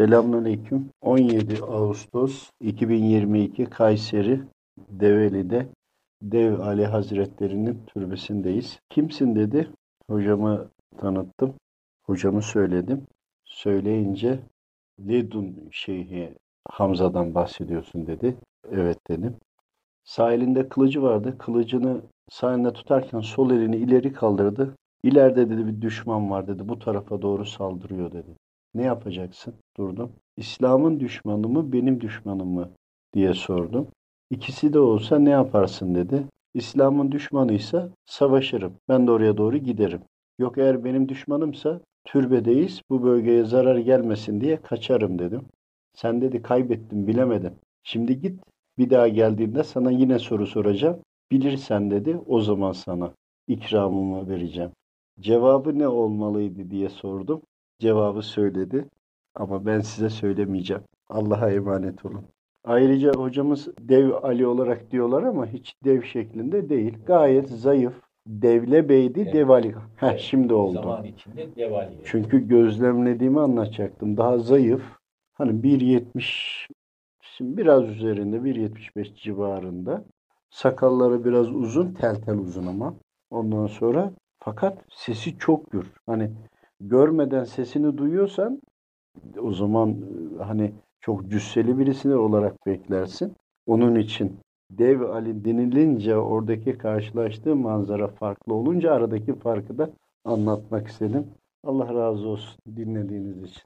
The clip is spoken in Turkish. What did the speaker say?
Selamünaleyküm. 17 Ağustos 2022 Kayseri Develi'de Dev Ali Hazretleri'nin türbesindeyiz. Kimsin dedi. Hocamı tanıttım. Hocamı söyledim. Söyleyince Ledun Şeyhi Hamza'dan bahsediyorsun dedi. Evet dedim. Sağ elinde kılıcı vardı. Kılıcını sağ tutarken sol elini ileri kaldırdı. İleride dedi bir düşman var dedi. Bu tarafa doğru saldırıyor dedi. Ne yapacaksın? Durdum. İslam'ın düşmanı mı, benim düşmanım mı diye sordum. İkisi de olsa ne yaparsın dedi. İslam'ın düşmanıysa savaşırım. Ben de oraya doğru giderim. Yok eğer benim düşmanımsa türbedeyiz. Bu bölgeye zarar gelmesin diye kaçarım dedim. Sen dedi kaybettim bilemedin. Şimdi git bir daha geldiğinde sana yine soru soracağım. Bilirsen dedi o zaman sana ikramımı vereceğim. Cevabı ne olmalıydı diye sordum. Cevabı söyledi ama ben size söylemeyeceğim. Allah'a emanet olun. Ayrıca hocamız dev Ali olarak diyorlar ama hiç dev şeklinde değil. Gayet zayıf. Devle Bey'di, Evet. Dev Ali. Heh, Evet, şimdi oldu. Zaman içinde devali. Çünkü gözlemlediğimi anlatacaktım. Daha zayıf. Hani 1.70 şimdi biraz üzerinde 1.75 civarında. Sakalları biraz uzun, tel tel uzun ama. Ondan sonra fakat sesi çok gür. Hani görmeden sesini duyuyorsan o zaman e, hani çok cüsseli birisini olarak beklersin. Onun için Dev Ali denilince oradaki karşılaştığı manzara farklı olunca aradaki farkı da anlatmak istedim. Allah razı olsun dinlediğiniz için.